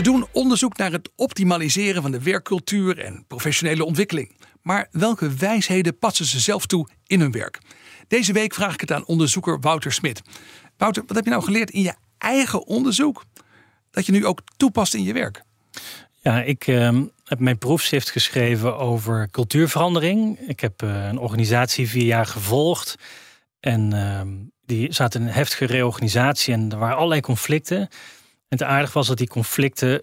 Ze doen onderzoek naar het optimaliseren van de werkcultuur en professionele ontwikkeling. Maar welke wijsheden passen ze zelf toe in hun werk? Deze week vraag ik het aan onderzoeker Wouter Smit. Wouter, wat heb je nou geleerd in je eigen onderzoek dat je nu ook toepast in je werk? Ja, ik uh, heb mijn proefschrift geschreven over cultuurverandering. Ik heb uh, een organisatie vier jaar gevolgd. En uh, die zat in een heftige reorganisatie en er waren allerlei conflicten. En het aardig was dat die conflicten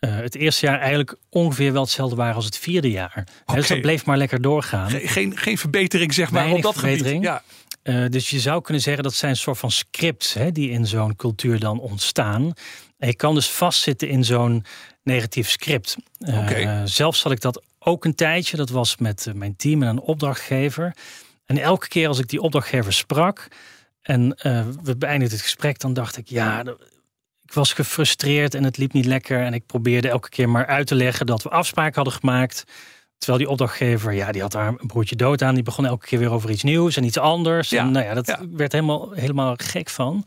uh, het eerste jaar eigenlijk ongeveer wel hetzelfde waren als het vierde jaar. Okay. Dus dat bleef maar lekker doorgaan. Geen, geen, geen verbetering, zeg maar, Weinig op dat verbetering. gebied. Ja. Uh, dus je zou kunnen zeggen dat zijn een soort van scripts hè, die in zo'n cultuur dan ontstaan. En je kan dus vastzitten in zo'n negatief script. Uh, okay. Zelf zat ik dat ook een tijdje. Dat was met mijn team en een opdrachtgever. En elke keer als ik die opdrachtgever sprak en we beëindigden het gesprek, dan dacht ik, ja, was gefrustreerd en het liep niet lekker. En ik probeerde elke keer maar uit te leggen dat we afspraken hadden gemaakt. Terwijl die opdrachtgever, ja, die had daar een broertje dood aan. Die begon elke keer weer over iets nieuws en iets anders. Ja, en nou ja, dat ja. werd helemaal, helemaal gek van.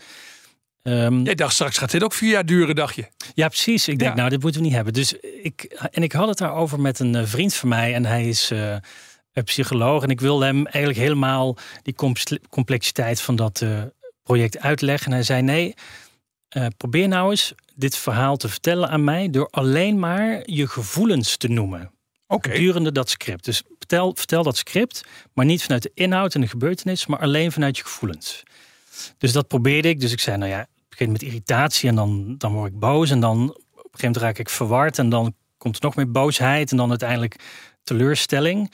Um, Jij dacht straks gaat dit ook vier jaar duren, dacht je? Ja, precies. Ik denk, nou, dit moeten we niet hebben. Dus ik, en ik had het daarover met een eh, vriend van mij. En hij is uh, een psycholoog. En ik wilde hem eigenlijk helemaal die complexiteit van dat uh, project uitleggen. En hij zei, nee, uh, probeer nou eens dit verhaal te vertellen aan mij door alleen maar je gevoelens te noemen. Okay. Gedurende dat script. Dus vertel, vertel dat script, maar niet vanuit de inhoud en de gebeurtenis, maar alleen vanuit je gevoelens. Dus dat probeerde ik. Dus ik zei, nou ja, het begint met irritatie en dan, dan word ik boos en dan op een gegeven moment raak ik verward en dan komt er nog meer boosheid en dan uiteindelijk teleurstelling.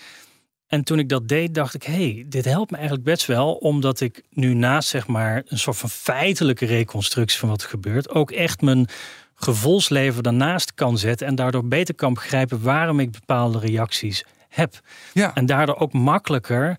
En toen ik dat deed, dacht ik: hey, dit helpt me eigenlijk best wel, omdat ik nu naast zeg maar een soort van feitelijke reconstructie van wat er gebeurt, ook echt mijn gevoelsleven daarnaast kan zetten en daardoor beter kan begrijpen waarom ik bepaalde reacties heb. Ja. En daardoor ook makkelijker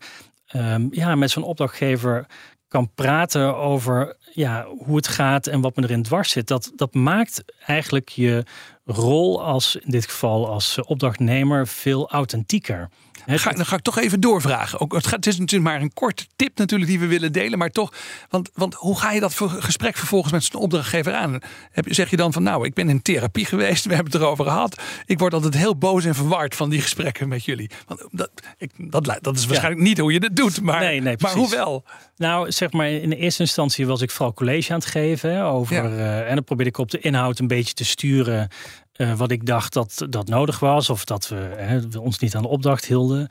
um, ja, met zo'n opdrachtgever kan praten over ja, hoe het gaat en wat me erin dwars zit. Dat, dat maakt eigenlijk je rol als, in dit geval als opdrachtnemer, veel authentieker. Ga, dan ga ik toch even doorvragen. Ook, het, gaat, het is natuurlijk maar een korte tip natuurlijk die we willen delen. Maar toch, want, want hoe ga je dat voor gesprek vervolgens met zo'n opdrachtgever aan? Heb, zeg je dan van nou, ik ben in therapie geweest. We hebben het erover gehad. Ik word altijd heel boos en verward van die gesprekken met jullie. Want dat, ik, dat, dat is waarschijnlijk niet hoe je het doet. Maar, nee, nee, maar hoe wel? Nou, zeg maar in de eerste instantie was ik vooral college aan het geven. over, ja. uh, en dan probeerde ik op de inhoud een beetje te sturen. Uh, wat ik dacht dat dat nodig was, of dat we, hè, ons niet aan de opdracht hielden.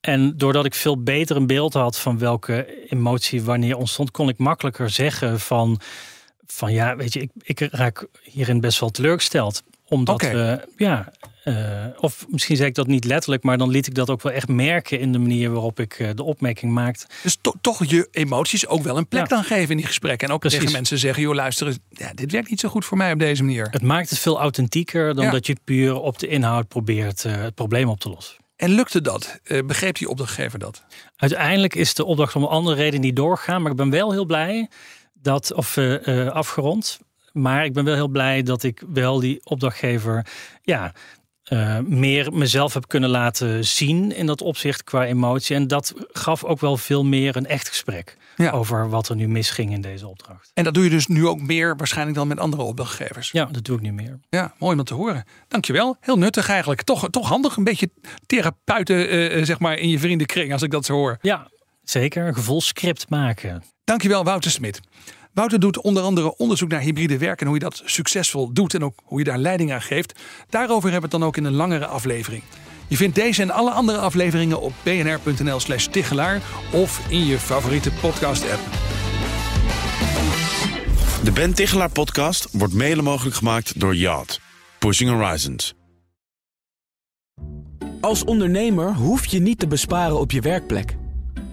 En doordat ik veel beter een beeld had van welke emotie wanneer ontstond, kon ik makkelijker zeggen van, van ja, weet je, ik, ik raak hierin best wel teleurgesteld. Omdat okay. we, ja, uh, of misschien zei ik dat niet letterlijk, maar dan liet ik dat ook wel echt merken in de manier waarop ik uh, de opmerking maakte. Dus to toch je emoties ook wel een plek ja. dan geven in die gesprekken. En ook Precies. tegen mensen zeggen, joh luister, ja, dit werkt niet zo goed voor mij op deze manier. Het maakt het veel authentieker dan ja. dat je puur op de inhoud probeert uh, het probleem op te lossen. En lukte dat? begreep die opdrachtgever dat? Uiteindelijk is de opdracht om een andere reden niet doorgegaan. Maar ik ben wel heel blij dat, of afgerond. Maar ik ben wel heel blij dat ik wel die opdrachtgever ja, uh, meer mezelf heb kunnen laten zien in dat opzicht qua emotie. En dat gaf ook wel veel meer een echt gesprek ja. over wat er nu misging in deze opdracht. En dat doe je dus nu ook meer waarschijnlijk dan met andere opdrachtgevers? Ja, dat doe ik nu meer. Ja, mooi om te horen. Dankjewel. Heel nuttig eigenlijk. Toch, toch handig. Een beetje therapeuten uh, zeg maar in je vriendenkring als ik dat zo hoor. Ja, zeker. Een gevolscript maken. Dankjewel Wouter Smit. Wouter doet onder andere onderzoek naar hybride werk en hoe je dat succesvol doet en ook hoe je daar leiding aan geeft. Daarover hebben we het dan ook in een langere aflevering. Je vindt deze en alle andere afleveringen op bnr.nl/slash Tichelaar of in je favoriete podcast-app. De Ben Tichelaar podcast wordt mede mogelijk gemaakt door Yacht. Pushing Horizons. Als ondernemer hoef je niet te besparen op je werkplek.